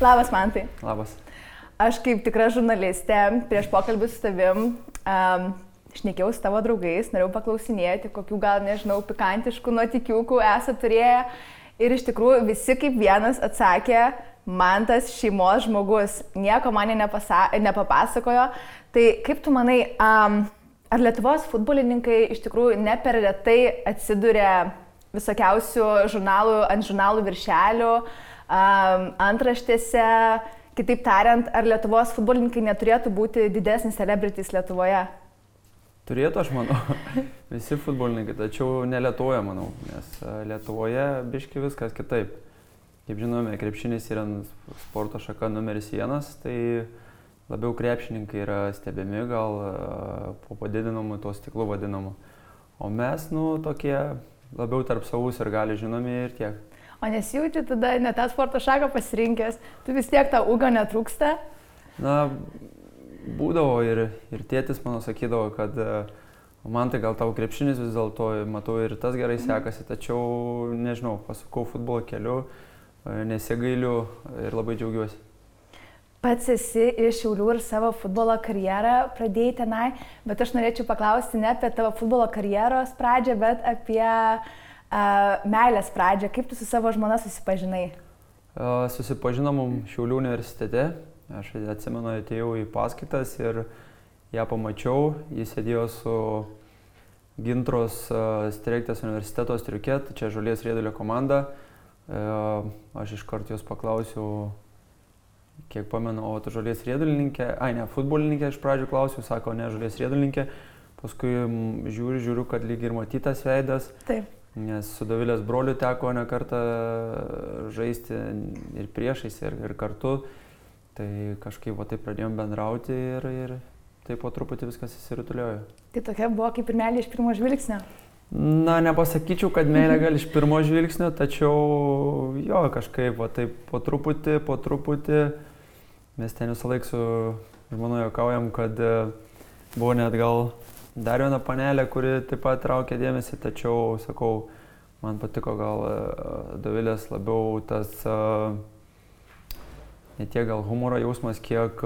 Labas, Mantai. Labas. Aš kaip tikra žurnalistė prieš pokalbį su tavim um, šnekėjau su tavo draugais, norėjau paklausinėti, kokių gal, nežinau, pikantiškų nuotikiukų esate turėję. Ir iš tikrųjų visi kaip vienas atsakė, man tas šeimos žmogus nieko man nepasa, nepapasakojo. Tai kaip tu manai, um, ar Lietuvos futbolininkai iš tikrųjų ne per retai atsiduria visokiausių žurnalų, ant žurnalų viršelių, um, antraštėse, kitaip tariant, ar Lietuvos futbolininkai neturėtų būti didesnis celebrities Lietuvoje? Turėtų, aš manau, visi futbolininkai, tačiau ne Lietuvoje, manau, nes Lietuvoje biški viskas kitaip. Kaip žinome, krepšinis yra sporto šaka numeris vienas, tai labiau krepšininkai yra stebimi gal po padidinamu to stiklu vadinamu. O mes, nu, tokie labiau tarp savus ir gali žinomi ir tiek. O nesijauti tada ne tą sporto šaką pasirinkęs, tu vis tiek tą ūgą netrūksta? Na, būdavo ir, ir tėtis mano sakydavo, kad man tai gal tau krepšinis vis dėlto, matau ir tas gerai sekasi, tačiau nežinau, pasukau futbolo keliu, nesigailiu ir labai džiaugiuosi. Pats esi iš Šiaulių ir savo futbolo karjerą pradėjai tenai, bet aš norėčiau paklausti ne apie tavo futbolo karjeros pradžią, bet apie meilės pradžią. Kaip tu su savo žmona susipažinai? Susipažinom Šiaulių universitete, Aš atsimenu, atėjau į paskaitas ir ją pamačiau, jis sėdėjo su Gintros Streiktės universiteto striukė, tai čia Žolės Rėdulio komanda. Aš iš karto jos paklausiau, kiek pamenu, o tu Žolės Rėdulininkė, ai ne, futbolininkė iš pradžių klausiau, sako, ne, Žolės Rėdulininkė. Paskui žiūriu, žiūriu, kad lyg ir matytas veidas. Taip. Nes su Davilės broliu teko ne kartą žaisti ir priešais, ir, ir kartu. Tai kažkaip va taip pradėjom bendrauti ir, ir taip po truputį viskas įsirutuliojo. Tai tokia buvo kaip ir meilė iš pirmo žvilgsnio. Na, nepasakyčiau, kad meilė gal iš pirmo žvilgsnio, tačiau jo, kažkaip va taip po truputį, po truputį. Mes ten visą laiką su žmonu jokaujam, kad buvo net gal dar viena panelė, kuri taip pat traukė dėmesį, tačiau, sakau, man patiko gal e, Davilės labiau tas uh, ne tiek gal humoro jausmas, kiek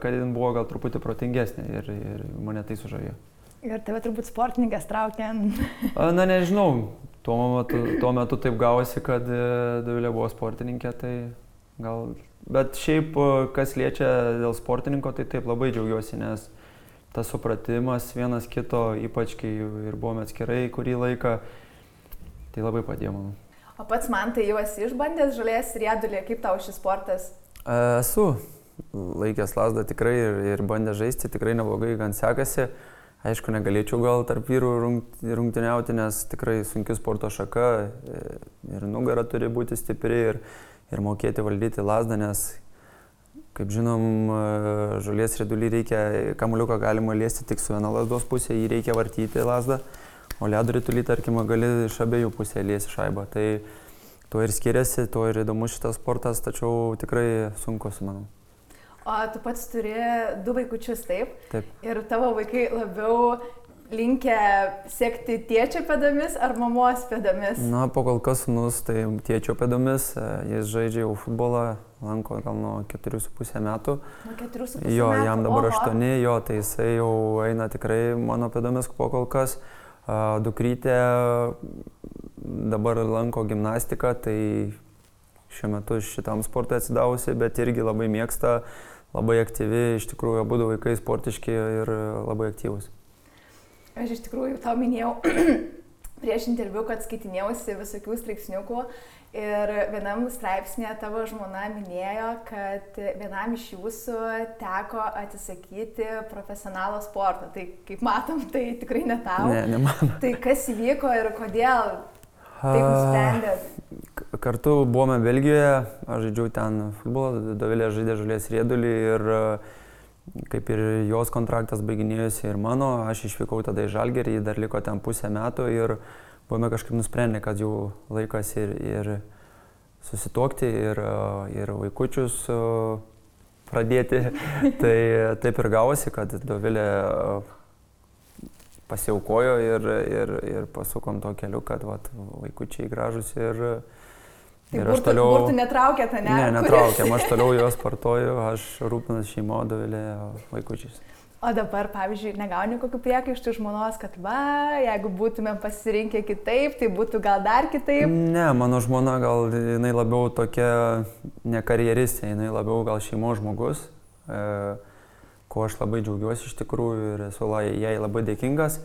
kad jin buvo gal truputį protingesnė ir, ir mane tai sužavėjo. Ir tave turbūt sportininkas traukia. Na nežinau, tuo metu, tuo metu taip gavosi, kad e, Davilė buvo sportininkė, tai gal... Bet šiaip, kas liečia dėl sportininko, tai taip labai džiaugiuosi, nes tas supratimas vienas kito, ypač kai ir buvome atskirai kurį laiką, tai labai padėjo man. O pats man tai jau esi išbandęs žalės riedulį, kaip tau šis sportas? Esu laikęs lasdą tikrai ir, ir bandęs žaisti, tikrai neblogai gan sekasi. Aišku, negalėčiau gal tarp vyrų rungtyniauti, nes tikrai sunki sporto šaka e, ir nugara turi būti stipri ir, ir mokėti valdyti lasdą, nes, kaip žinom, e, žolės redulį reikia, kamuliuką galima liesti tik su viena lasdos pusė, jį reikia vartyti lasdą, o ledo rytulį, tarkim, gali iš abiejų pusė liesti šaibą. Tai, tuo ir skiriasi, tuo ir įdomus šitas sportas, tačiau tikrai sunkus, manau. O tu pats turi du vaikučius, taip? Taip. Ir tavo vaikai labiau linkę sekti tėčio pėdomis ar mamos pėdomis? Na, po kol kas sunus, tai tėčio pėdomis, jis žaidžia jau futbolą, lanko gal nuo 4,5 metų. Nuo 4,5 metų. Jo, jam dabar 8, jo, tai jisai jau eina tikrai mano pėdomis po kol kas. Dukrytė dabar lanko gimnastiką, tai šiuo metu šitam sportui atsidavusi, bet irgi labai mėgsta, labai aktyvi, iš tikrųjų abu vaikai sportiški ir labai aktyvus. Aš iš tikrųjų tau minėjau prieš interviu, kad skaitinėjausi visokių straipsniukų ir vienam straipsnėje tavo žmona minėjo, kad vienam iš jūsų teko atsisakyti profesionalo sporto. Tai kaip matom, tai tikrai ne tau. Ne, ne man. Tai kas įvyko ir kodėl Taip nusprendėt? Kartu buvome Belgijoje, aš žaidžiau ten futbolą, Dovilė žaidė žalės riedulį ir kaip ir jos kontraktas baiginėjosi ir mano, aš išvykau tada į Žalgerį, dar liko ten pusę metų ir buvome kažkaip nusprendę, kad jau laikas ir, ir susituokti ir, ir vaikučius pradėti. tai taip ir gavosi, kad Dovilė pasiaukojo ir, ir, ir pasukom to keliu, kad vat, vaikučiai gražus ir Tai ir aš toliau... Burtų netraukėt, ne? Ne, netraukėm, aš toliau juos sportuoju, aš rūpinuosi šeimo, dovilė, vaikučiais. O dabar, pavyzdžiui, negauni kokių priekaištų žmonos, kad va, jeigu būtumėm pasirinkę kitaip, tai būtų gal dar kitaip? Ne, mano žmona gal jinai labiau tokia ne karjeristė, jinai labiau gal šeimos žmogus, e, kuo aš labai džiaugiuosi iš tikrųjų ir esu jai labai dėkingas.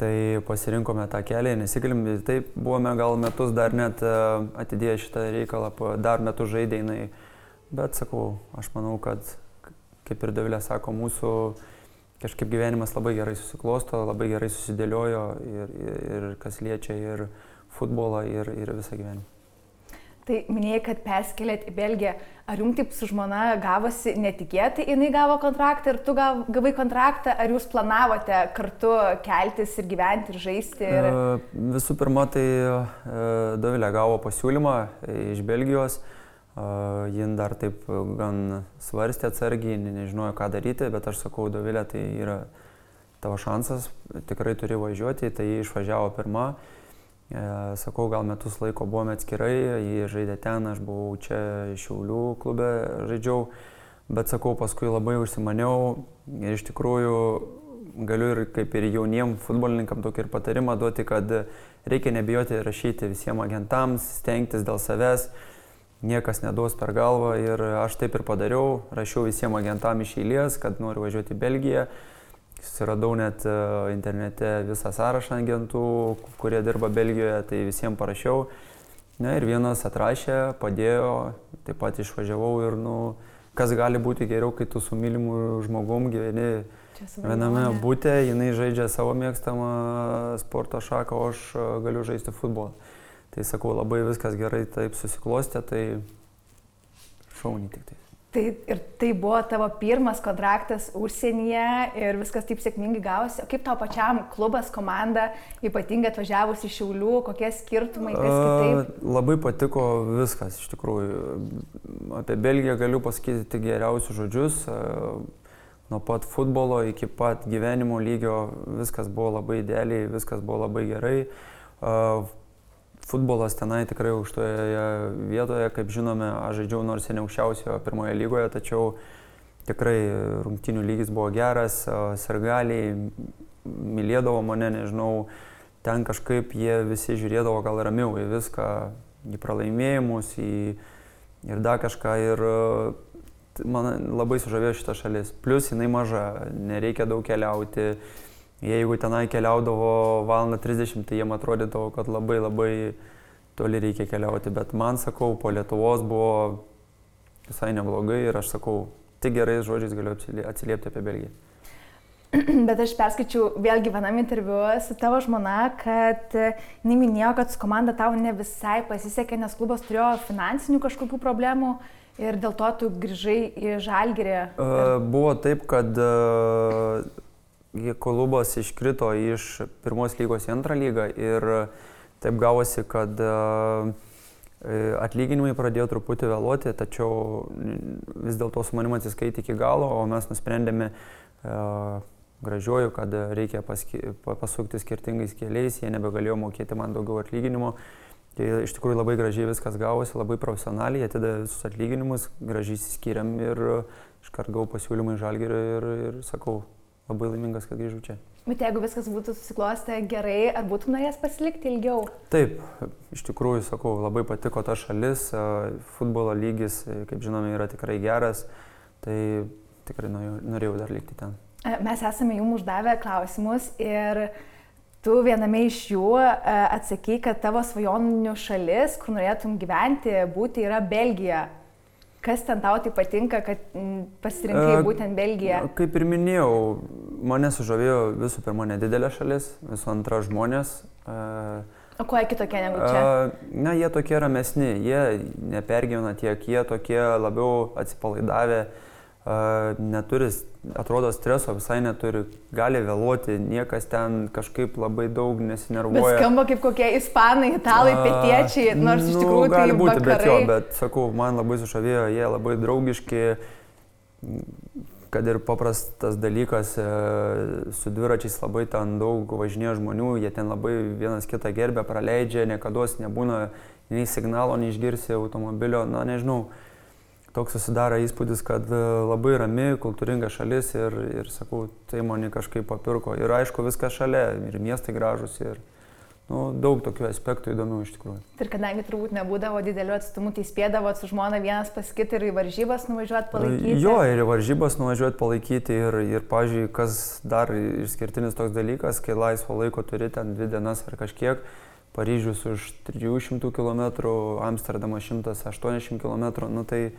Tai pasirinkome tą kelią, nesigalim, taip buvome gal metus dar net e, atidėję šitą reikalą, dar metus žaidėjai, bet sakau, aš manau, kad kaip ir Davilė sako, mūsų kažkaip gyvenimas labai gerai susiklosto, labai gerai susidėliojo ir, ir, ir kas liečia ir futbolą, ir, ir visą gyvenimą. Tai minėjai, kad perskėlėt į Belgiją. Ar jums taip su žmona gavosi netikėtai, jinai gavo kontraktą ir tu gavai kontraktą, ar jūs planavote kartu keltis ir gyventi ir žaisti? Ir... Visų pirma, tai Dovilė gavo pasiūlymą iš Belgijos. Jin dar taip gan svarstė atsargiai, nežinojo, ką daryti, bet aš sakau, Dovilė, tai yra tavo šansas, tikrai turi važiuoti, tai jie išvažiavo pirmą. E, sakau, gal metus laiko buvome atskirai, jie žaidė ten, aš buvau čia Šiaulių klube žaidžiau, bet sakau, paskui labai užsimaniau ir iš tikrųjų galiu ir kaip ir jauniem futbolininkam tokį ir patarimą duoti, kad reikia nebijoti rašyti visiems agentams, stengtis dėl savęs niekas neduos per galvą ir aš taip ir padariau, rašiau visiems agentam iš eilės, kad noriu važiuoti į Belgiją. Susiradau net e, internete visą sąrašą agentų, kurie dirba Belgijoje, tai visiems parašiau. Na ir vienas atrašė, padėjo, taip pat išvažiavau ir, nu, kas gali būti geriau, kai tu su mylimu žmogum gyveni viename būte, jinai žaidžia savo mėgstamą sporto šaką, o aš e, galiu žaisti futbolą. Tai sakau, labai viskas gerai taip susiklostė, tai šauniai tik tai. Tai ir tai buvo tavo pirmas kontraktas užsienyje ir viskas taip sėkmingai gavosi. O kaip tau pačiam klubas, komanda, ypatingai atvažiavus iš Šiaulių, kokie skirtumai, kas kitaip? A, labai patiko viskas iš tikrųjų. Apie Belgiją galiu pasakyti tik geriausius žodžius. Nuo pat futbolo iki pat gyvenimo lygio viskas buvo labai idealiai, viskas buvo labai gerai. Futbolas tenai tikrai aukštoje vietoje, kaip žinome, aš žaidžiau nors ir ne aukščiausioje pirmoje lygoje, tačiau tikrai rungtinių lygis buvo geras, sergaliai mylėdavo mane, nežinau, ten kažkaip jie visi žiūrėdavo gal ramiau į viską, į pralaimėjimus, į ir dar kažką. Ir man labai sužavėjo šitą šalis. Plus jinai maža, nereikia daug keliauti Jeigu tenai keliaudavo valandą 30, tai jiem atrodydavo, kad labai labai toli reikia keliauti, bet man sakau, po Lietuvos buvo visai neblogai ir aš sakau, tik gerais žodžiais galiu atsiliepti apie Belgiją. Bet aš perskaičiau vėlgi vienam interviu su tavo žmona, kad jinai minėjo, kad su komanda tau ne visai pasisekė, nes klubas turėjo finansinių kažkokių problemų ir dėl to tu grįžai į Žalgirį. Uh, buvo taip, kad uh, klubas iškrito iš pirmos lygos į antrą lygą ir taip gavosi, kad e, atlyginimai pradėjo truputį vėluoti, tačiau vis dėlto su manim atsiskaitė iki galo, o mes nusprendėme gražiuoju, kad reikia paski, pasukti skirtingais keliais, jie nebegalėjo mokėti man daugiau atlyginimo. Tai iš tikrųjų labai gražiai viskas gavosi, labai profesionaliai, atidavė visus atlyginimus, gražiai įsiskyrėm ir iškart gavau pasiūlymą į žalgerį ir, ir sakau, labai laimingas, kad grįžau čia. Bet jeigu viskas būtų susiklostę gerai, ar būtum norėjęs pasilikti ilgiau? Taip, iš tikrųjų, sakau, labai patiko ta šalis, futbolo lygis, kaip žinome, yra tikrai geras, tai tikrai norėjau dar likti ten. Mes esame jums uždavę klausimus ir tu viename iš jų atsakai, kad tavo svajonių šalis, kur norėtum gyventi, būti, yra Belgija. Kas ten tau tai patinka, kad pasirinkai e, būtent Belgiją? Kaip ir minėjau, mane sužavėjo visų pirma nedidelė šalis, visų antra žmonės. E, o kuo kitokie negu čia? E, na, jie tokie ramesni, jie nepergyvena tiek, jie tokie labiau atsipalaidavę. E, neturi, atrodo, streso visai neturi, gali vėluoti, niekas ten kažkaip labai daug nesinervuoja. Bet skamba kaip kokie ispanai, italai, pietiečiai, nors nu, iš tikrųjų gali būti, bet jo, bet sakau, man labai sužavėjo, jie labai draugiški, kad ir paprastas dalykas, e, su dviračiais labai ten daug važinėjo žmonių, jie ten labai vienas kitą gerbė, praleidžia, niekada nebūna nei signalo, neišgirsi automobilio, na nežinau, toks susidaro įspūdis, kad e, labai rami, kultūringa šalis ir, ir sakau, tai mane kažkaip papirko. Ir aišku, viskas šalia, ir miestai gražus, ir, nu, daug tokių aspektų įdomių iš tikrųjų. Ir kadangi turbūt nebūdavo didelių atstumų, tai spėdavo su žmona vienas pas kitą ir į varžybas nuvažiuoti palaikyti. Jo, ir į varžybas nuvažiuoti palaikyti ir, ir pažiūrėjau, kas dar išskirtinis toks dalykas, kai laisvo laiko turi ten dvi dienas ar kažkiek, Paryžius už 300 km, Amsterdamas 180 km, nu tai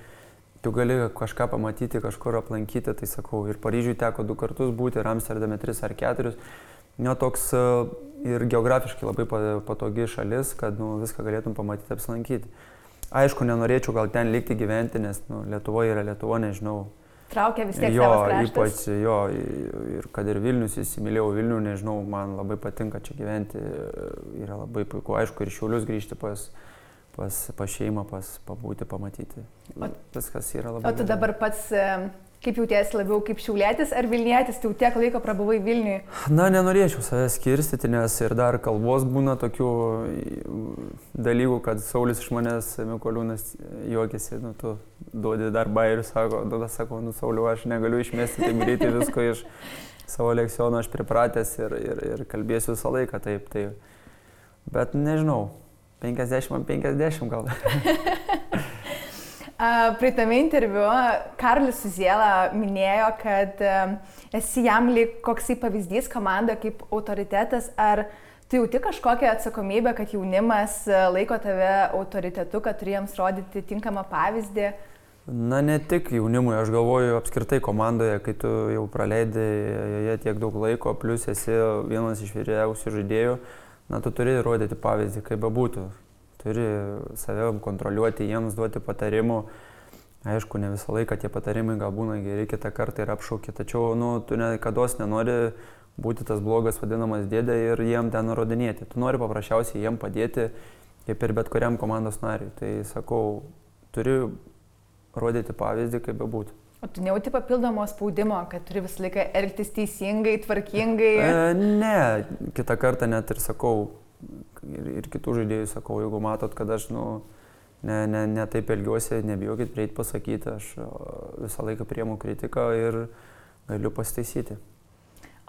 tu gali kažką pamatyti, kažkur aplankyti, tai sakau, ir Paryžiui teko du kartus būti, ir Amsterdame tris ar keturis jo toks e, ir geografiškai labai patogi šalis, kad nu, viską galėtum pamatyti, apsilankyti. Aišku, nenorėčiau gal ten likti gyventi, nes nu, Lietuva yra Lietuva, nežinau. Traukia vis tiek. Jo, ypač jo, ir kad ir Vilnius įsimylėjau Vilnių, nežinau, man labai patinka čia gyventi, yra labai puiku, aišku, ir šiulius grįžti pas, pas, pas šeimą, pas, pabūti, pamatyti. O, Viskas yra labai. O tu dabar pats Kaip jautiesi labiau kaip šiaulėtis ar Vilnietis, tai jau tiek laiko prabuvai Vilniui? Na, nenorėčiau savęs skirstyti, nes ir dar kalbos būna tokių dalykų, kad Saulis iš manęs, Mikoliūnas, juokiasi, nu, tu duodi darbą ir sako, tada sako, nu, Sauliu, aš negaliu išmesti taip greitai visko iš savo lekciono, aš pripratęs ir, ir, ir kalbėsiu visą laiką taip, taip. Bet nežinau, 50 ant 50 gal. Praeitame interviu Karlis Suziela minėjo, kad esi jam lyg koksai pavyzdys komanda kaip autoritetas. Ar tu jauti kažkokią atsakomybę, kad jaunimas laiko tave autoritetu, kad turi jiems rodyti tinkamą pavyzdį? Na, ne tik jaunimui, aš galvoju apskritai komandoje, kai tu jau praleidai joje tiek daug laiko, plus esi vienas iš vyriausių žaidėjų, na, tu turi rodyti pavyzdį, kaip bebūtų turi save kontroliuoti, jiems duoti patarimų. Aišku, ne visą laiką tie patarimai gal būna geri, kitą kartą ir apšaukė, tačiau nu, tu niekada nenori būti tas blogas vadinamas dėdė ir jiem ten nurodinėti. Tu nori paprasčiausiai jiem padėti, kaip ir bet kuriam komandos nariui. Tai sakau, turi rodyti pavyzdį, kaip bebūtų. O tu nejauti papildomo spaudimo, kad turi visą laiką elgtis teisingai, tvarkingai? E, ne, kitą kartą net ir sakau, ir, ir kitų žaidėjų sakau, jeigu matot, kad aš nu, ne, ne, ne taip elgiuosi, nebijokit prieiti pasakyti, aš visą laiką priemu kritiką ir galiu pasitaisyti.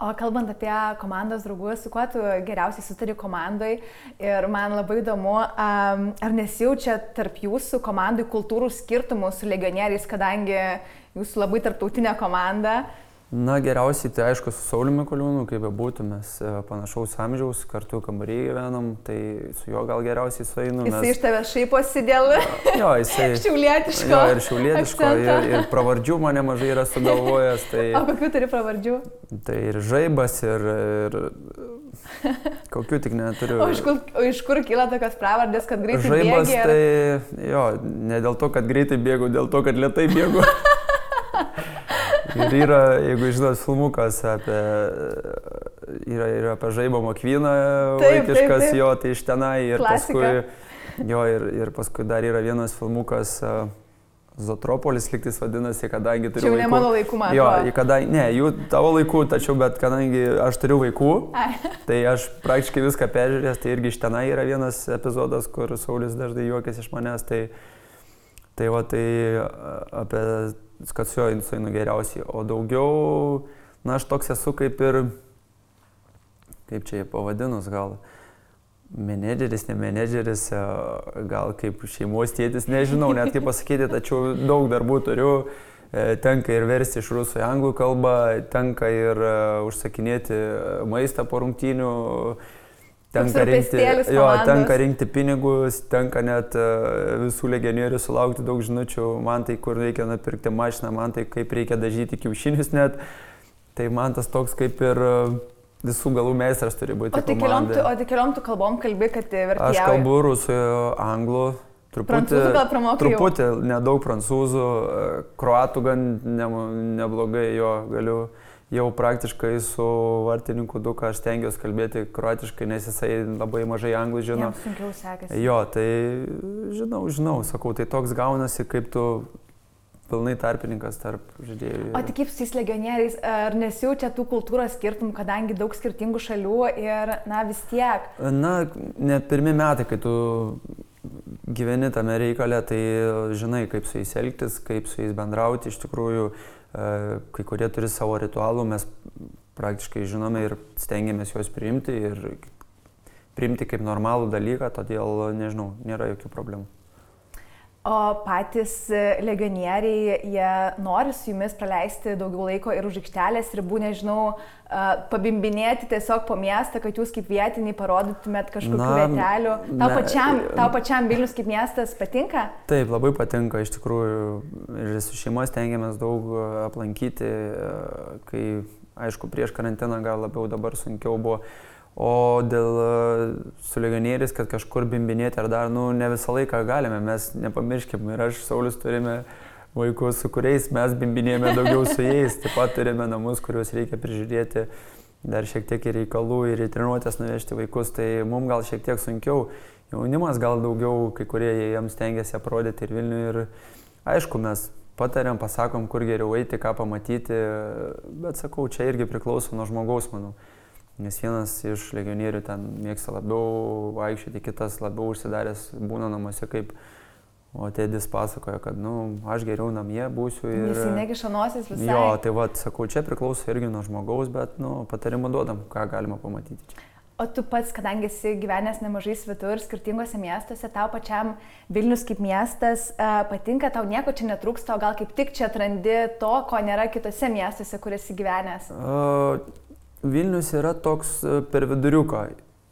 O kalbant apie komandos draugus, su kuo tu geriausiai sutari komandai ir man labai įdomu, ar nesijaučia tarp jūsų komandai kultūrų skirtumų su legionieriais, kadangi jūsų labai tarptautinė komanda, Na, geriausiai tai aišku su Sauliumi Koliūnu, kaip bebūtų, mes e, panašaus amžiaus kartu kambarį gyvenam, tai su juo gal geriausiai sueinu. Jis mes... iš tavęs šaiposi dėl jo, jisai, šiaulietiško. Jo, ir šiaulietiško, ir, ir pravardžių mane mažai yra sugalvojęs. Tai, o kokių turi pravardžių? Tai ir žaibas, ir, ir kokių tik neturiu. O iš kur, o iš kur kyla tokios pravardės, kad greitai bėgi? Žaibas, ir... tai jo, ne dėl to, kad greitai bėgu, dėl to, kad lietai bėgu. Ir yra, jeigu žinot, filmukas apie, yra, yra apie žaibo mokvyną vaikiškas jo, tai iš tenai ir Klasika. paskui, jo, ir, ir paskui dar yra vienas filmukas. Zotropolis liktis vadinasi, kadangi turiu... Čia jau ne mano laikų, man. Jo, kadangi, ne, jų tavo laikų, tačiau, bet kadangi aš turiu vaikų, Ai. tai aš praktiškai viską peržiūrėjęs, tai irgi iš tenai yra vienas epizodas, kur Saulis dažnai juokiasi iš manęs, tai, tai va, tai apie kad su juo sueinu geriausiai. O daugiau, na, aš toks esu kaip ir, kaip čia jį pavadinus, gal menedžeris, ne menedžeris, gal kaip šeimos tėtis, nežinau net kaip pasakyti, tačiau daug darbų turiu. E, tenka ir versti iš rusų į anglų kalbą, tenka ir e, užsakinėti maistą po rungtynių, Tenka rinkti, jo, tenka rinkti pinigus, tenka net uh, visų legionierių sulaukti daug žinučių, man tai kur reikia nupirkti mašiną, man tai kaip reikia dažyti kiaušinius net. Tai man tas toks kaip ir uh, visų galų meistras turi būti. O tai keliom, tu, o tai keliom tu kalbom kalbi, kad vertėjai? Aš kalbu rusų, anglų. Truputį, truputį nedaug prancūzų, e, kroatų gan ne, neblogai jo galiu jau praktiškai su vartininku Duka aš stengiuosi kalbėti kroatiškai, nes jisai labai mažai anglų žino. Jam sunkiau sekasi. Jo, tai žinau, žinau, sakau, tai toks gaunasi, kaip tu pilnai tarpininkas tarp žaidėjų. O tik kaip su tais legionieriais, ar nesijaučia tų kultūros skirtumų, kadangi daug skirtingų šalių ir, na, vis tiek? Na, ne pirmi metai, kai tu gyveni tame reikale, tai žinai, kaip su jais elgtis, kaip su jais bendrauti. Iš tikrųjų, kai kurie turi savo ritualų, mes praktiškai žinome ir stengiamės juos priimti ir priimti kaip normalų dalyką, todėl, nežinau, nėra jokių problemų. O patys legionieriai, jie nori su jumis praleisti daugiau laiko ir už aikštelės ribų, nežinau, pabimbinėti tiesiog po miestą, kad jūs kaip vietiniai parodytumėt kažkokių Na, vietelių. Tau, ne, pačiam, tau pačiam Vilnius kaip miestas patinka? Taip, labai patinka, iš tikrųjų. Ir su šeimos tengiamės daug aplankyti, kai, aišku, prieš karantiną gal labiau dabar sunkiau buvo O dėl e, su legionieriais, kad kažkur bimbinėti ar dar, nu, ne visą laiką galime, mes nepamirškim. Ir aš, Saulis, turime vaikus, su kuriais mes bimbinėjame daugiau su jais, taip pat turime namus, kuriuos reikia prižiūrėti, dar šiek tiek ir reikalų ir į treniruotės nuvežti vaikus, tai mums gal šiek tiek sunkiau, jaunimas gal daugiau, kai kurie jiems tengiasi aprodyti ir Vilnių. Ir aišku, mes patariam, pasakom, kur geriau eiti, ką pamatyti, bet sakau, čia irgi priklauso nuo žmogaus, manau. Nes vienas iš legionierių ten mėgsta labiau vaikščioti, kitas labiau užsidaręs būna namuose kaip O tėdis pasakoja, kad, na, nu, aš geriau namie būsiu ir... Jis nekiša nosis visai. Jo, tai vad, sakau, čia priklauso irgi nuo žmogaus, bet, na, nu, patarimą duodam, ką galima pamatyti čia. O tu pats, kadangi esi gyvenęs nemažai svetur skirtingose miestuose, tau pačiam Vilnius kaip miestas uh, patinka, tau nieko čia netrūksta, o gal kaip tik čia atrandi to, ko nėra kitose miestuose, kur esi gyvenęs? Uh, Vilnius yra toks e, per viduriuką.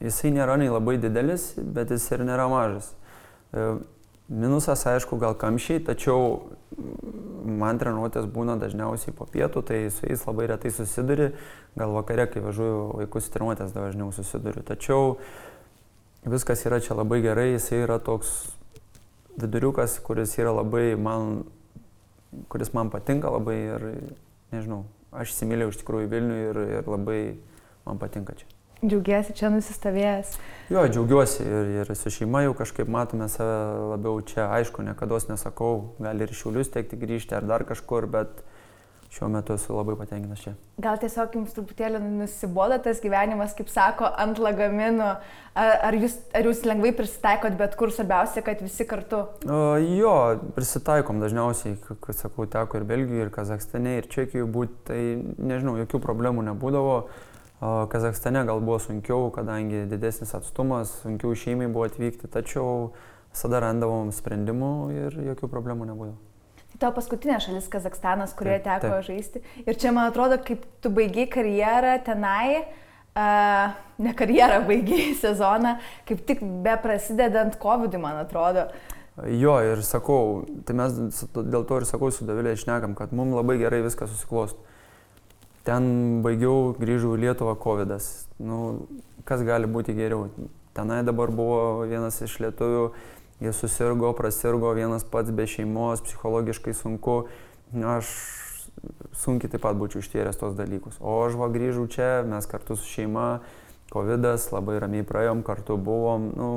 Jisai nėra nei labai didelis, bet jis ir nėra mažas. E, minusas, aišku, gal kamščiai, tačiau man treniruotės būna dažniausiai po pietų, tai su jais labai retai susiduri. Gal vakare, kai važiuoju vaikus treniruotės, dažniau susiduriu. Tačiau viskas yra čia labai gerai, jisai yra toks viduriukas, kuris yra labai man, kuris man patinka labai ir nežinau, aš įsimylėjau iš tikrųjų Vilnių ir, ir labai man patinka čia. Džiaugiasi čia nusistovėjęs. Jo, džiaugiuosi ir, ir su šeima jau kažkaip matome save labiau čia. Aišku, niekada nesakau, gali ir šiulius tekti grįžti ar dar kažkur, bet šiuo metu esu labai patenkinęs čia. Gal tiesiog jums truputėlį nusibodo tas gyvenimas, kaip sako, ant lagaminų, ar, ar, jūs, ar jūs lengvai prisitaikot, bet kur svarbiausia, kad visi kartu? O, jo, prisitaikom dažniausiai, kaip sakau, teko ir Belgijoje, ir Kazakstane, ir Čekijoje būti, tai nežinau, jokių problemų nebūdavo. O Kazakstane gal buvo sunkiau, kadangi didesnis atstumas, sunkiau šeimai buvo atvykti, tačiau visada randavom sprendimų ir jokių problemų nebūdavo. Tavo paskutinė šalis Kazakstanas, kurioje teko taip. žaisti. Ir čia, man atrodo, kaip tu baigiai karjerą tenai, uh, ne karjerą baigiai sezoną, kaip tik be prasidedant COVID, man atrodo. Jo, ir sakau, tai mes dėl to ir sakau su Davilė išnekam, kad mums labai gerai viskas susiklostų. Ten baigiau, grįžau į Lietuvą COVID. -as. Nu, kas gali būti geriau? Tenai dabar buvo vienas iš lietuvių jie susirgo, prasirgo, vienas pats be šeimos, psichologiškai sunku. Aš sunkiai taip pat būčiau ištyręs tos dalykus. O aš va grįžau čia, mes kartu su šeima, COVID, labai ramiai praėjom, kartu buvom. Nu,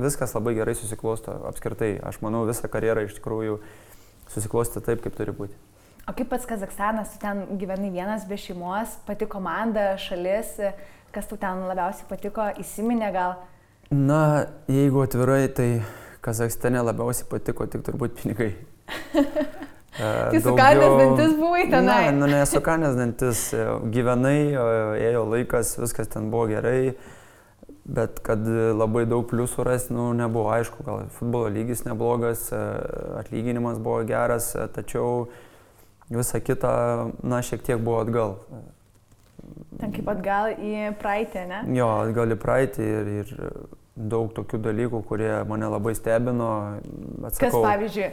viskas labai gerai susiklosto apskritai. Aš manau, visą karjerą iš tikrųjų susiklosti taip, kaip turi būti. O kaip pats Kazakstanas, tu ten gyvenai vienas be šeimos, pati komanda, šalis, kas tu ten labiausiai patiko, įsiminė gal? Na, jeigu atvirai, tai Kazakstane labiausiai patiko tik turbūt pinigai. Tai sukanės dantis buvai tenai? Ne, nu nesukanės dantis, e, gyvenai, ėjo laikas, viskas ten buvo gerai, bet kad labai daug pliusų rasti, nu, nebuvo aišku, gal futbolo lygis neblogas, e, atlyginimas buvo geras, tačiau visa kita, na, šiek tiek buvo atgal. Ten kaip atgal į praeitį, ne? Jo, atgal į praeitį ir, ir daug tokių dalykų, kurie mane labai stebino. Atsakau, Kas pavyzdžiui?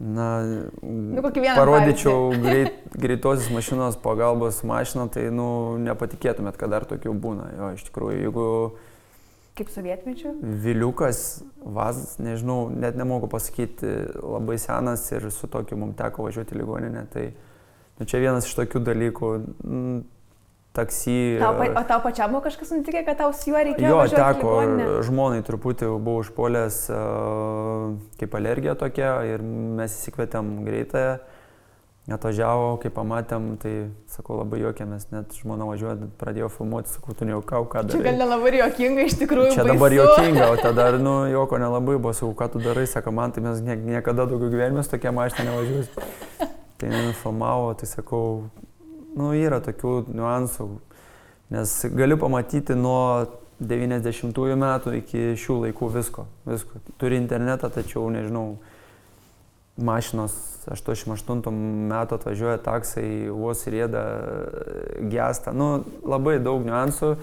Na, nu, parodyčiau greit, greitosios mašinos pagalbos mašiną, tai nu, nepatikėtumėt, kad dar tokių būna. Jo, iš tikrųjų, jeigu... Kaip sovietmečių? Viliukas, vazas, nežinau, net nemoku pasakyti, labai senas ir su tokiu mums teko važiuoti į ligoninę. Tai nu, čia vienas iš tokių dalykų. Taksi. Tau, pa- o tau pačiam buvo kažkas nutikę, kad tau su juo reikėjo? Jo, teko, žmonai truputį buvau užpuolęs uh, kaip alergija tokia ir mes įsikvietėm greitąją, atvažiavo, kai pamatėm, tai sakau labai juokėmės, net žmona važiuoja, pradėjo filmuoti, sakau, tu nejaukau, ką Čia darai. gal nelabai juokinga iš tikrųjų. Čia baisu. dabar juokinga, o tada, nu, juoko nelabai buvo, sakau, ką tu darai, sako, man tai mes nie, niekada daugiau gyvenime su tokia mašina nevažiuos. Tai nufilmavo, tai sakau, nu, yra tokių niuansų, nes galiu pamatyti nuo 90-ųjų metų iki šių laikų visko, visko. Turi internetą, tačiau, nežinau, mašinos 88 metų atvažiuoja taksai, vos rėda, gesta, nu, labai daug niuansų.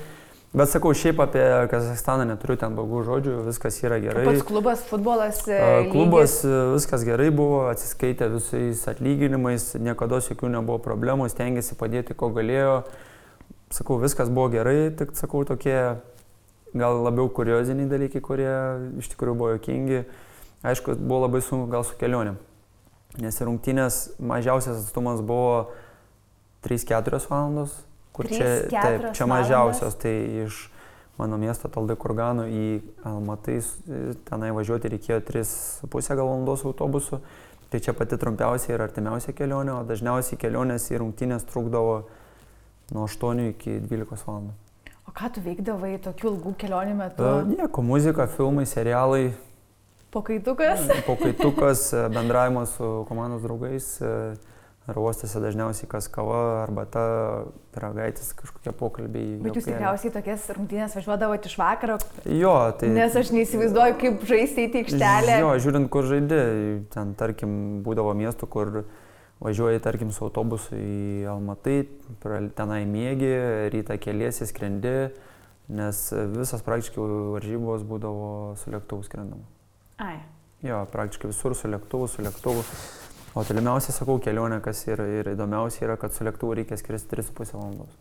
Bet sakau, šiaip apie Kazakstaną neturiu ten blogų žodžių, viskas yra gerai. Pats klubas, futbolas. e, A, lygis? Klubas e, viskas gerai buvo, atsiskaitė visais atlyginimais, niekada jokių nebuvo problemų, stengiasi padėti, ko galėjo. Sakau, viskas buvo gerai, tik sakau, tokie gal labiau kurioziniai dalykai, kurie iš tikrųjų buvo jokingi. Aišku, buvo labai sunku gal su kelionėm. Nes rungtynės mažiausias atstumas buvo 3-4 valandos, kur čia, 3-4 taip, čia valandos? mažiausias, tai iš mano miesto Taldai Kurganų į Almatai e, tenai važiuoti reikėjo 3,5 gal valandos autobusu. Tai čia pati trumpiausia ir artimiausia kelionė, o dažniausiai kelionės į rungtynės trukdavo nuo 8 iki 12 valandų. O ką tu veikdavai tokių ilgų kelionių metu? Uh, nieko, muzika, filmai, serialai, Pokaitukas? Pokaitukas, e, bendravimas su komandos draugais, e, ar uostėse dažniausiai kas kava, arbata, piragaitis, kažkokie pokalbiai. Bet jūs tikriausiai tokias rungtynės važiuodavote iš vakaro, Jo, tai... nes aš neįsivaizduoju, kaip žaisti į aikštelę. Jo, žiūrint, kur žaidži, ten tarkim būdavo miestų, kur važiuoji tarkim su autobusu į Almatai, tenai mėgi, rytą keliesi, skrendi, nes visas praktiškai varžybos būdavo su lėktuvu skrendama. Ai. Jo, praktiškai visur su lėktuvu, su lėktuvu. O tolimiausia, sakau, kelionė, kas yra ir įdomiausia, yra, kad su lėktuvu reikia skristi 3,5 valandos.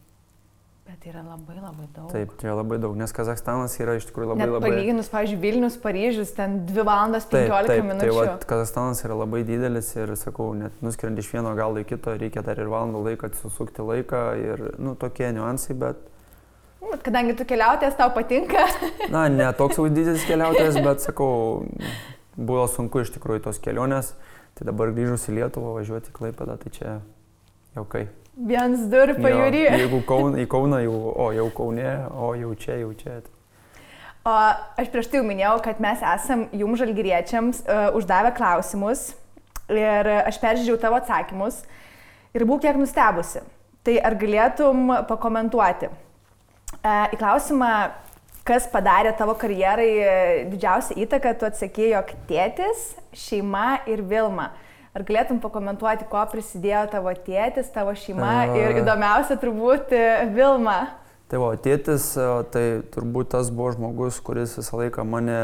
Bet tai yra labai labai daug. Taip, tai yra labai daug, nes Kazakstanas yra iš tikrųjų labai Net labai... palyginus, pavyzdžiui, Vilnius, Paryžius, ten 2 valandas 15 Taip, taip, tai minučių. va, Kazakstanas yra labai didelis ir, sakau, net nuskrendi iš vieno galo į kito, reikia dar ir valandą laiką susukti laiką ir, nu, tokie niuansai, bet, Bet kadangi tu keliautės, tau patinka. na, ne toks jau didelis keliautojas, bet, sakau, buvo sunku iš tikrųjų tos kelionės, tai dabar grįžus į Lietuvą, važiuoti į Klaipėdą, tai čia jau kai. Viens dur pajūry. Jo, Jeigu kaun, į Kauną jau, o jau Kaune, o jau čia, jau čia. O aš prieš tai jau minėjau, kad mes esam jums žalgyriečiams uh, uždavę klausimus ir aš peržiūrėjau tavo atsakymus ir buvau kiek nustebusi. Tai ar galėtum pakomentuoti? Uh, į klausimą, kas padarė tavo karjerai e, didžiausią įtaką, tu atsakėjai, jog tėtis, šeima ir Vilma. Ar galėtum pakomentuoti, ko prisidėjo tavo tėtis, tavo šeima ir A. įdomiausia turbūt e, Vilma? Tai va, tėtis, e, tai turbūt tas buvo žmogus, kuris visą laiką mane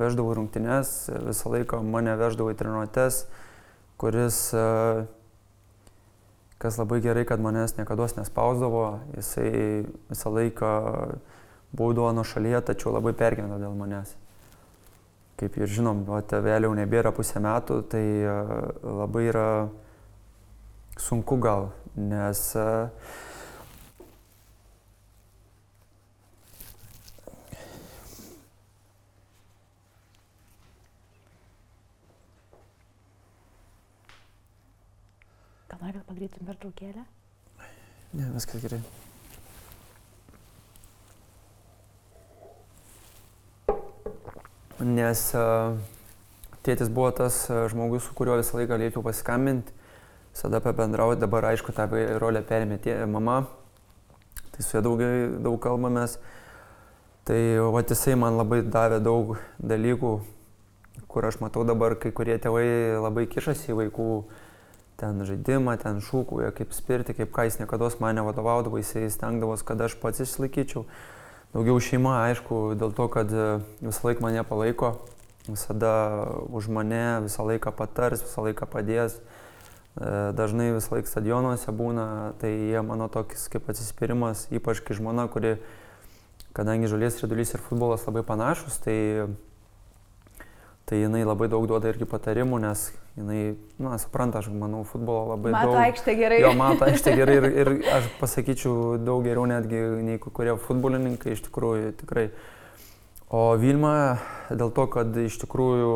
veždavo rungtynes, visą laiką mane veždavo į treniruotės, kuris, e, kas labai gerai, kad manęs niekada nespausdavo, jisai visą laiką būdavo nuo šalyje, tačiau labai pergyveno dėl manęs. Kaip ir žinom, va, vėliau nebėra pusę metų, tai e, labai yra sunku gal, nes uh, Gal nori, kad padarytum pertraukėlę? Ne, viskas gerai. Nes a, tėtis buvo tas a, žmogus, su kuriuo visą laiką galėčiau pasiskambinti, visada pabendrauti, dabar aišku tą rolę perėmė tė, mama, tai su ja daug, daug kalbamės. Tai va jisai man labai davė daug dalykų, kur aš matau dabar, kai kurie tėvai labai kišasi į vaikų ten žaidimą, ten šūkauja, kaip spirti, kaip ką jis niekada man nevadovaudavo, jisai stengdavosi, kad aš pats išsilaikyčiau. Daugiau šeima, aišku, dėl to, kad e, visą laiką mane palaiko, visada už mane, visą laiką patars, visą laiką padės. E, Dažnai visą laiką stadionuose būna, tai jie mano tokis kaip atsispyrimas, ypač kai žmona, kuri, kadangi žolės ridulys ir futbolas labai panašus, tai Tai jinai labai daug duoda irgi patarimų, nes jinai, na, supranta, aš manau, futbolo labai Mato daug. aikštę gerai. Jo, mato aikštę gerai ir, ir aš pasakyčiau daug geriau netgi nei kurie futbolininkai iš tikrųjų tikrai. O Vilma dėl to, kad iš tikrųjų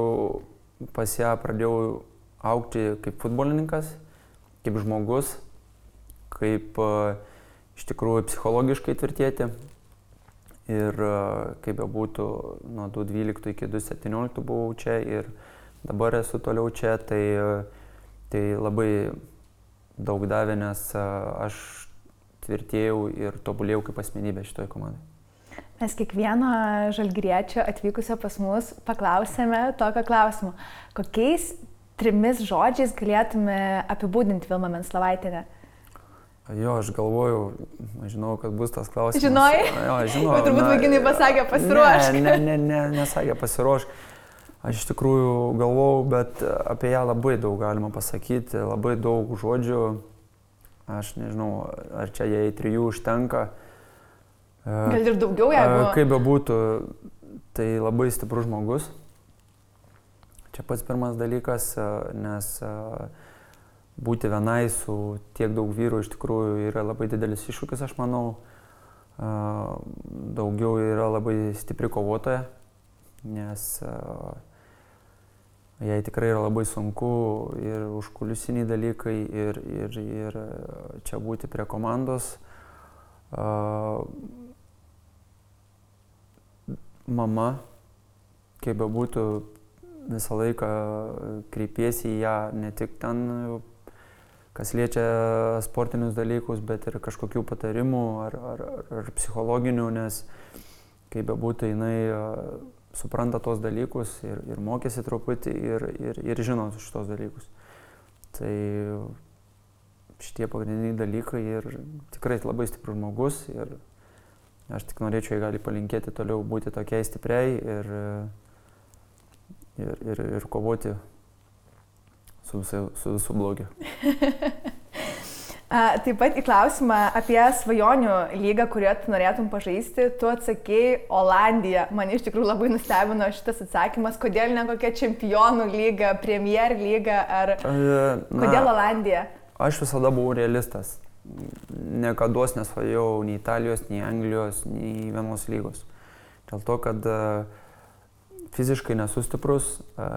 pas ją pradėjau aukti kaip futbolininkas, kaip žmogus, kaip e, iš tikrųjų psichologiškai tvirtėti. Ir e, kaip bebūtų, nuo 2012 iki 2017 buvau čia ir dabar esu toliau čia, tai, e, tai labai daug davė, nes aš tvirtėjau ir tobulėjau kaip asmenybė šitoje komandoje. Mes kiekvieno žalgriečio atvykusio pas mus paklausėme tokio klausimo. Kokiais trimis žodžiais galėtume apibūdinti Vilmą Menslavaitėne? Jo, aš galvojau, žinau, kad bus tas klausimas. Žinojai? Jo, žinau. Bet turbūt vaikinai pasakė pasiruošk. Ne, ne, ne, ne nesakė pasiruošk. Aš iš tikrųjų galvojau, bet apie ją labai daug galima pasakyti, labai daug žodžių. Aš nežinau, ar čia jai trijų užtenka. Gal ir daugiau, jeigu. Kaip bebūtų, tai labai stiprus žmogus. Čia pats pirmas dalykas, nes būti vienai su tiek daug vyrų iš tikrųjų yra labai didelis iššūkis, aš manau. Daugiau yra labai stipri kovotoja, nes jai tikrai yra labai sunku ir užkulisiniai dalykai, ir, ir, ir čia būti prie komandos mama, kaip bebūtų, visą laiką kreipiesi į ją ne tik ten, kas liečia sportinius dalykus, bet ir kažkokių patarimų ar, ar, ar psichologinių, nes kaip bebūtų, jinai supranta tos dalykus ir, ir mokėsi truputį ir, ir, ir žino šitos dalykus. Tai šitie pagrindiniai dalykai ir tikrai labai stiprus žmogus ir Aš tik norėčiau, jei gali palinkėti toliau būti tokiai stipriai ir, ir, ir, ir kovoti su, visu, su visų blogiu. Taip pat į klausimą apie svajonių lygą, kurią tu norėtum pažaisti, tu atsakėjai Olandija. Man iš tikrųjų labai nustebino šitas atsakymas, kodėl ne kokia čempionų lyga, Premier lyga ar... Na, kodėl Olandija? Aš visada buvau realistas niekada nesvajojau nei Italijos, nei Anglijos, nei vienos lygos. Dėl to, kad e, fiziškai nesu stiprus e,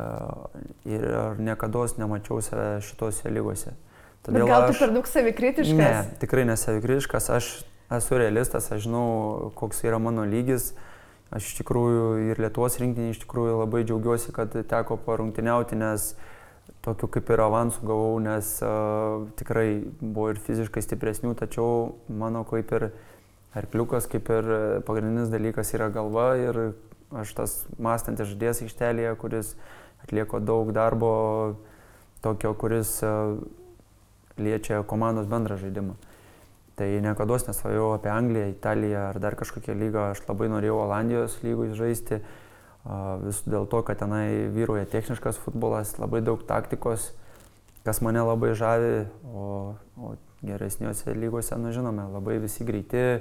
ir niekada nemačiau save šitose lygose. Todėl Bet gal tu aš... per daug savikritiškas? Ne, tikrai nesavikritiškas, aš esu realistas, aš žinau, koks yra mano lygis. Aš iš tikrųjų ir Lietuvos rinktinį iš tikrųjų labai džiaugiuosi, kad teko parungtiniauti, nes tokių kaip ir avansų gavau, nes uh, tikrai buvo ir fiziškai stipresnių, tačiau mano kaip ir arkliukas, kaip ir pagrindinis dalykas yra galva ir aš tas mąstantis žadės aikštelėje, kuris atlieko daug darbo, tokio, kuris uh, liečia komandos bendrą žaidimą. Tai niekada nesvajojau apie Angliją, Italiją ar dar kažkokią lygą, aš labai norėjau Olandijos lygų žaisti. Vis dėl to, kad tenai vyruoja techniškas futbolas, labai daug taktikos, kas mane labai žavi, o, o geresniuose lygose, na žinome, labai visi greiti,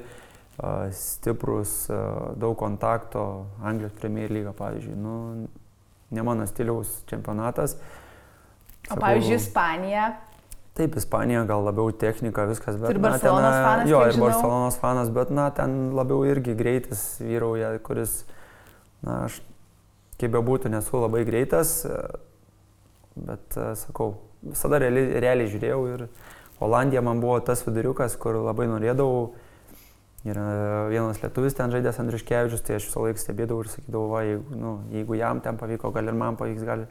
stiprus, daug kontakto, Anglijos Premier lyga, pavyzdžiui, nu, ne mano stiliaus čempionatas. O Sakau, pavyzdžiui, Ispanija. Taip, Ispanija gal labiau technika, viskas, bet... Ir Barcelonos na, ten, fanas. Jo, ir žinau. Barcelonos fanas, bet, na, ten labiau irgi greitis vyrauja, kuris, na, aš kaip bebūtų, nesu labai greitas, bet sakau, visada realiai, realiai žiūrėjau ir Olandija man buvo tas viduriukas, kur labai norėdavau. Ir vienas lietuvis ten žaidęs Andriškevičius, tai aš visą laiką stebėdavau ir sakydavau, va, jeigu, nu, jeigu jam ten pavyko, gal ir man pavyks, gal.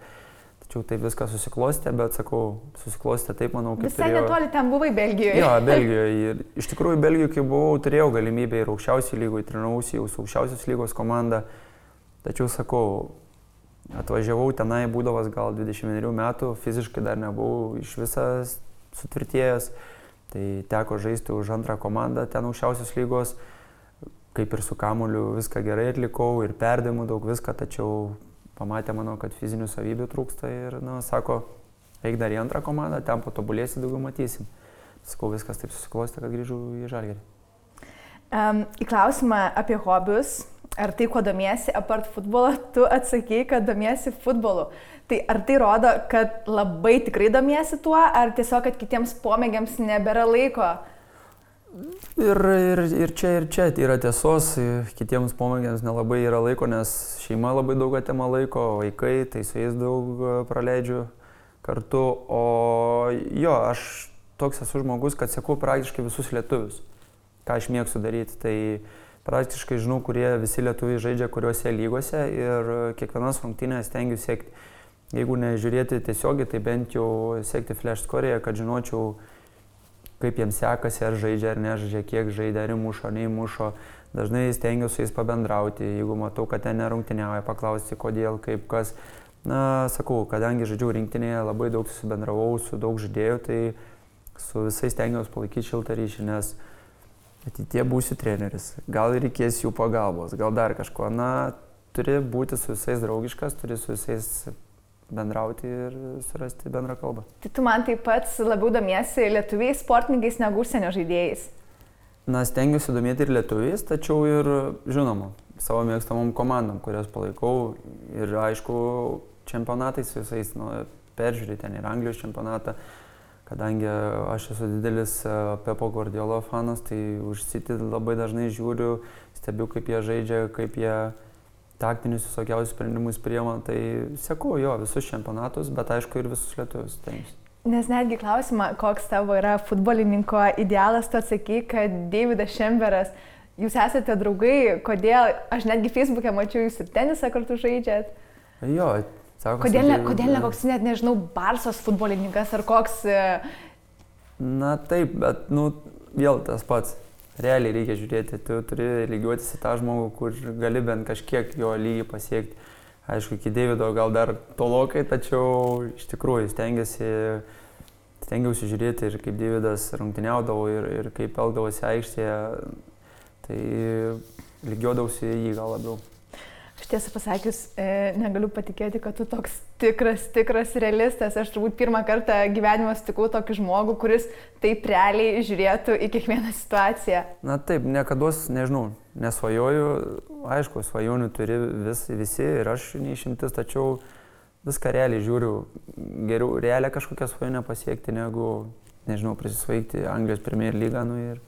Tačiau taip viskas susiklostė, bet sakau, susiklostė taip, manau, kaip... Visai turėjau... netoli ten buvai Belgijoje. Jo, Belgijoje. Ir iš tikrųjų Belgijoje, kai buvau, turėjau galimybę ir aukščiausiai lygoje, treniravausi jau su aukščiausios lygos komanda. Tačiau sakau, atvažiavau tenai, būdavas gal 21 metų, fiziškai dar nebuvau iš visas sutvirtėjęs, tai teko žaisti už antrą komandą ten aukščiausios lygos, kaip ir su kamuliu viską gerai atlikau ir perdėmų daug viską, tačiau pamatė mano, kad fizinių savybių trūksta ir, na, sako, eik dar į antrą komandą, ten patobulėsi, daugiau matysim. Sakau, viskas taip susiklostė, kad grįžau į žalgerį. Um, į klausimą apie hobius ar tai, kuo domiesi, apart futbolo, tu atsakai, kad domiesi futbolu. Tai ar tai rodo, kad labai tikrai domiesi tuo, ar tiesiog, kad kitiems pomėgiams nebėra laiko? Ir, ir, ir čia, ir čia yra tiesos, kitiems pomėgiams nelabai yra laiko, nes šeima labai daug atima laiko, vaikai, tai su jais daug e, praleidžiu kartu. O jo, aš toks esu žmogus, kad sėku praktiškai visus lietuvius, ką aš mėgstu daryti. Tai praktiškai žinau, kurie visi lietuviai žaidžia kuriuose lygose ir kiekvienas rungtynės stengiuosi siekti jeigu nežiūrėti tiesiogiai, tai bent jau sekti flash skorėje, kad žinočiau, kaip jiems sekasi, ar žaidžia, ar nežaidžia, kiek žaidžia, ar įmušo, neįmušo. Dažnai stengiuosi su jais pabendrauti, jeigu matau, kad ten nerungtiniauja, paklausti, kodėl, kaip kas. Na, sakau, kadangi žaidžiau rinktinėje, labai daug susibendravau su daug žaidėjų, tai su visais stengiuosi palaikyti šiltą ryšį, nes ateitie būsiu treneris. Gal reikės jų pagalbos, gal dar kažko. Na, turi būti su visais draugiškas, turi su visais bendrauti ir surasti bendrą kalbą. Tai tu man taip pat labiau domiesi lietuviais sportininkais negu užsienio žaidėjais? Na, stengiuosi domėti ir lietuviais, tačiau ir, žinoma, savo mėgstamom komandom, kurias palaikau. Ir aišku, čempionatais visais, nu, peržiūrėti ten ir Anglijos čempionatą. Kadangi aš esu didelis e, Pepo Guardiolo fanas, tai užsiti labai dažnai žiūriu, stebiu, kaip jie žaidžia, kaip jie taktinius visokiausius sprendimus priema, tai sėku jo visus čempionatus, bet aišku ir visus lietuvius. Tai. Nes netgi klausimą, koks tavo yra futbolininko idealas, tu atsaky, kad Davidas Šemberas, jūs esate draugai, kodėl, aš netgi Facebook'e mačiau jūs ir tenisą kartu žaidžiat. Jo, sako. Kodėl, ne, kodėl ne koks net, nežinau, Barsos futbolininkas ar koks... E, Na taip, bet, nu, vėl tas pats realiai reikia žiūrėti, tu turi lygiuotis į tą žmogų, kur gali bent kažkiek jo lygį pasiekti. Aišku, iki Davido gal dar tolokai, tačiau iš tikrųjų stengiasi, stengiausi žiūrėti ir kaip Davidas rungtyniaudavo ir, ir kaip elgdavosi aikštėje, tai lygiuodavausi į jį gal labiau. Aš tiesą pasakius, e, negaliu patikėti, kad tu toks tikras, tikras realistas. Aš turbūt pirmą kartą gyvenime sutikau tokį žmogų, kuris taip realiai žiūrėtų į kiekvieną situaciją. Na taip, niekada, nežinau, nesvajoju. Aišku, svajonių turi vis, visi ir aš neišimtis, tačiau viską realiai žiūriu. Geriau realią kažkokią svajonę pasiekti, negu, nežinau, prisisvaigti Anglijos Premier lygą nu, ir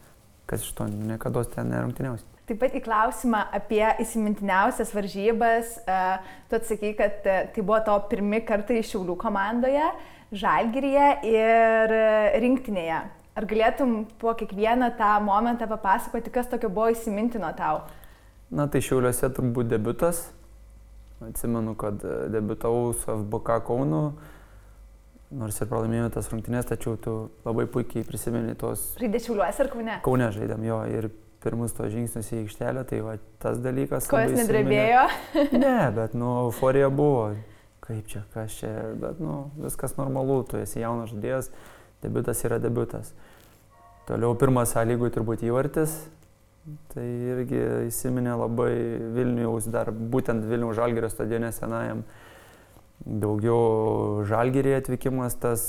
kas iš to niekada ten nerungtiniausi. Taip pat į klausimą apie įsimintiniausias varžybas, e, tu atsakai, kad e, tai buvo to pirmi kartai Šiaulių komandoje, Žalgiryje ir rinktinėje. Ar galėtum po kiekvieną tą momentą papasakoti, kas tokio buvo įsimintino tau? Na tai Šiauliuose turbūt debutas. Atsimenu, kad e, debutavau su FBK Kaunu, nors ir pralaimėjome tas rungtynės, tačiau tu labai puikiai prisimeni tos... Žaidė Šiauliuose ar Kaune? Kaune žaidėm jo ir pirmus to žingsnius į aikštelę, tai va, tas dalykas. Kojas nedrebėjo? ne, bet, nu, euforija buvo. Kaip čia, kas čia, bet, nu, viskas normalu, tu esi jaunas žaidėjas, debutas yra debutas. Toliau pirmas sąlygų turbūt įvartis, tai irgi įsiminė labai Vilnius, dar būtent Vilnius Žalgirio stadione senajam. Daugiau Žalgirį atvykimas, tas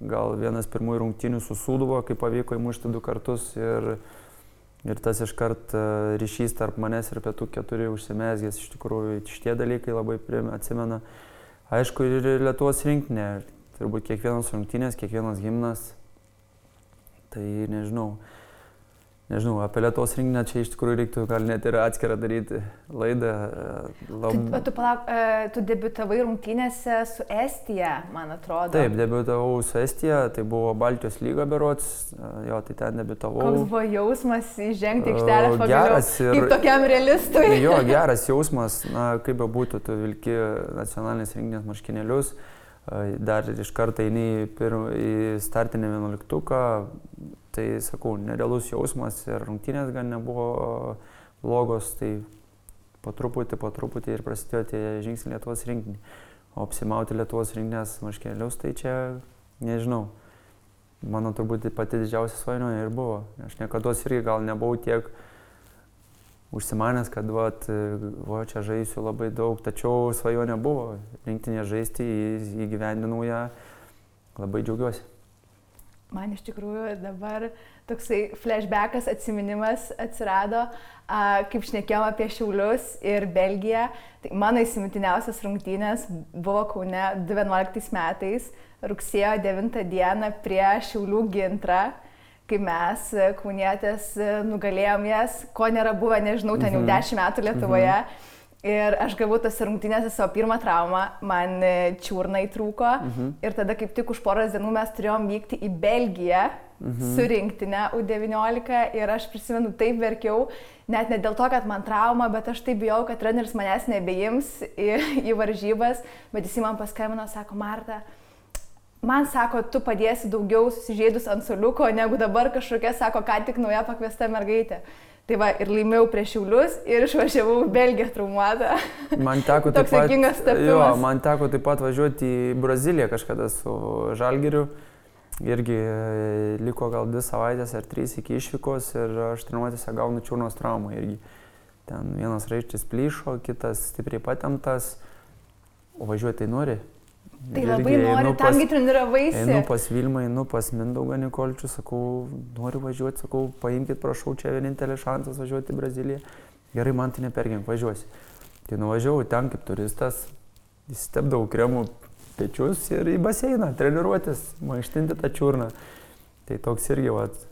gal vienas pirmųjų rungtynių su Sūduvo, kai pavyko įmušti du kartus ir Ir tas iškart e, ryšys tarp manęs ir pietų keturi užsimesgęs, iš tikrųjų šitie dalykai labai atsimena. Aišku, ir Lietuvos rinktinė, turbūt kiekvienas rungtynės, kiekvienas gimnas, tai nežinau. Nežinau, apie Lietuvos rinkinę čia iš tikrųjų reiktų gal net ir atskirą daryti laidą. E, lab... Tu, tu, palauk, e, tu debitavai rungtynėse su Estija, man atrodo. Taip, debitavau su Estija, tai buvo Baltijos lyga berots, e, jo, tai ten debitavau. Koks buvo jausmas įžengti aikštelę pagaliau? Geras ir... Kaip tokiam realistui? Jo, geras jausmas, na, kaip be būtų, tu vilki nacionalinės rinkinės marškinėlius dar iš karto eini į, startinį vienuoliktuką, tai sakau, nerealus jausmas ir rungtynės gan nebuvo blogos, tai po truputį, po truputį ir prasidėjo tie žingsniai Lietuvos rinkinį. O apsimauti Lietuvos rinkinės marškelius, tai čia nežinau. Mano turbūt pati didžiausia svajonė ir buvo. Aš niekada irgi gal nebuvau tiek užsimanęs, kad vat, va, čia žaisiu labai daug, tačiau svajonė buvo rinktinė žaisti, įgyvendinau ją, labai džiaugiuosi. Man iš tikrųjų dabar toksai flashbackas, atminimas atsirado, a, kaip šnekėjom apie Šiaulius ir Belgiją. Tai mano įsimintiniausias rungtynės buvo Kaune 2011 metais, rugsėjo 9 dieną prie Šiaulių gintrą kai mes, kaunietės, nugalėjom jas, ko nėra buvę, nežinau, ten jau 10 mhm. metų Lietuvoje. Mhm. Ir aš gavau tas rungtynėse savo pirmą traumą, man e, čiurna įtrūko. Mhm. Ir tada kaip tik už poros dienų mes turėjom vykti į Belgiją mhm. su rinktinė U19 ir aš prisimenu, taip verkiau, net ne dėl to, kad man trauma, bet aš taip bijau, kad treneris manęs nebeims į, į varžybas, bet jis man paskambino, sako, Marta, man sako, tu padėsi daugiau susižeidus ant soliuko, negu dabar kažkokia, sako, ką tik nauja pakviesta mergaitė. Tai va, ir laimėjau prieš Šiaulius ir išvažiavau Belgiją traumuotą. Man teko taip pat, jo, man teko taip pat važiuoti į Braziliją kažkada su Žalgiriu. Irgi e, liko gal dvi savaitės ar trys iki išvykos ir aš treniruotėse gaunu čiurnos traumą irgi. Ten vienas raištis plyšo, kitas stipriai patemtas, o važiuoti tai nori, Tai ir labai noriu, tamgi treniravaisi. Einu pas Vilmą, einu pas Mindaugą Nikolčių, sakau, noriu važiuoti, sakau, paimkite, prašau, čia vienintelis šansas važiuoti į Braziliją. Gerai, man tai nepergink, važiuosi. Tai nuvažiavau ten kaip turistas, įstepdavau kremų pečius ir į baseiną, treniruotis, maištinti tą čiurną. Tai toks irgi, vat,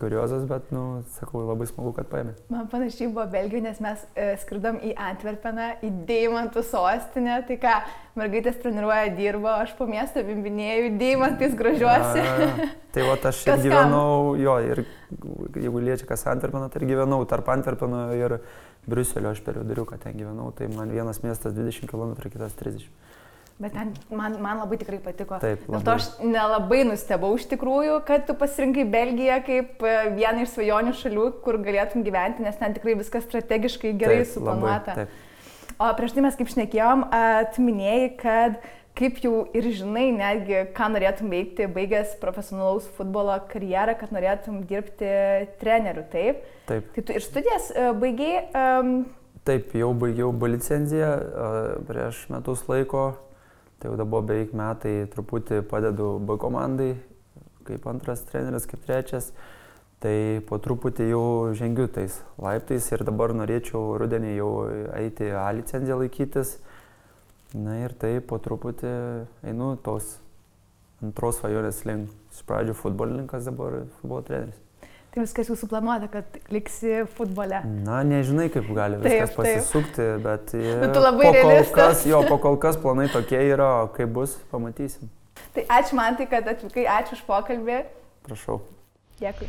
kuriozas, bet, nu, sakau, labai smagu, kad paėmė. Man panašiai buvo Belgijoje, nes mes e, skridom į Antverpeną, į Deimantų sostinę, tai ką, mergaitės treniruoja, dirba, aš po miestą bimbinėjau, Deimantais gražiuosi. A, tai va, aš ir gyvenau, jo, ir jeigu liečia kas Antverpeną, tai ir gyvenau tarp Antverpeno ir Briuselio, aš per viduriuką ten gyvenau, tai man vienas miestas 20 km, kitas 30 km. Bet ten man, man labai tikrai patiko. Taip. Dėl to aš nelabai nustebau iš tikrųjų, kad tu pasirinkai Belgiją kaip e, vieną iš svajonių šalių, kur galėtum gyventi, nes ten tikrai viskas strategiškai gerai taip, suplanuota. Labai, taip. O prieš tai mes kaip šnekėjom, tu minėjai, kad kaip jau ir žinai, netgi ką norėtum veikti, baigęs profesionalaus futbolo karjerą, kad norėtum dirbti treneriu, taip? Taip. Tai tu ir studijas e, baigiai? Um... Taip, jau baigiau B licenciją prieš metus laiko Tai jau dabar beveik metai truputį padedu B komandai, kaip antras treneris, kaip trečias. Tai po truputį jau žengiu tais laiptais ir dabar norėčiau rudenį jau eiti A licenciją laikytis. Na ir tai po truputį einu tos antros svajonės link. Iš pradžių futbolininkas, dabar futbolo treneris. Tai viskas jau suplanuota, kad liksi futbole. Na, nežinai, kaip gali viskas taip, pasisukti, taip. bet... Bet tu labai kol kas, jo, po kol kas planai tokie yra, o kaip bus, pamatysim. Tai ačiū man tai, kad atvykai, ačiū už pokalbį. Prašau. Dėkui.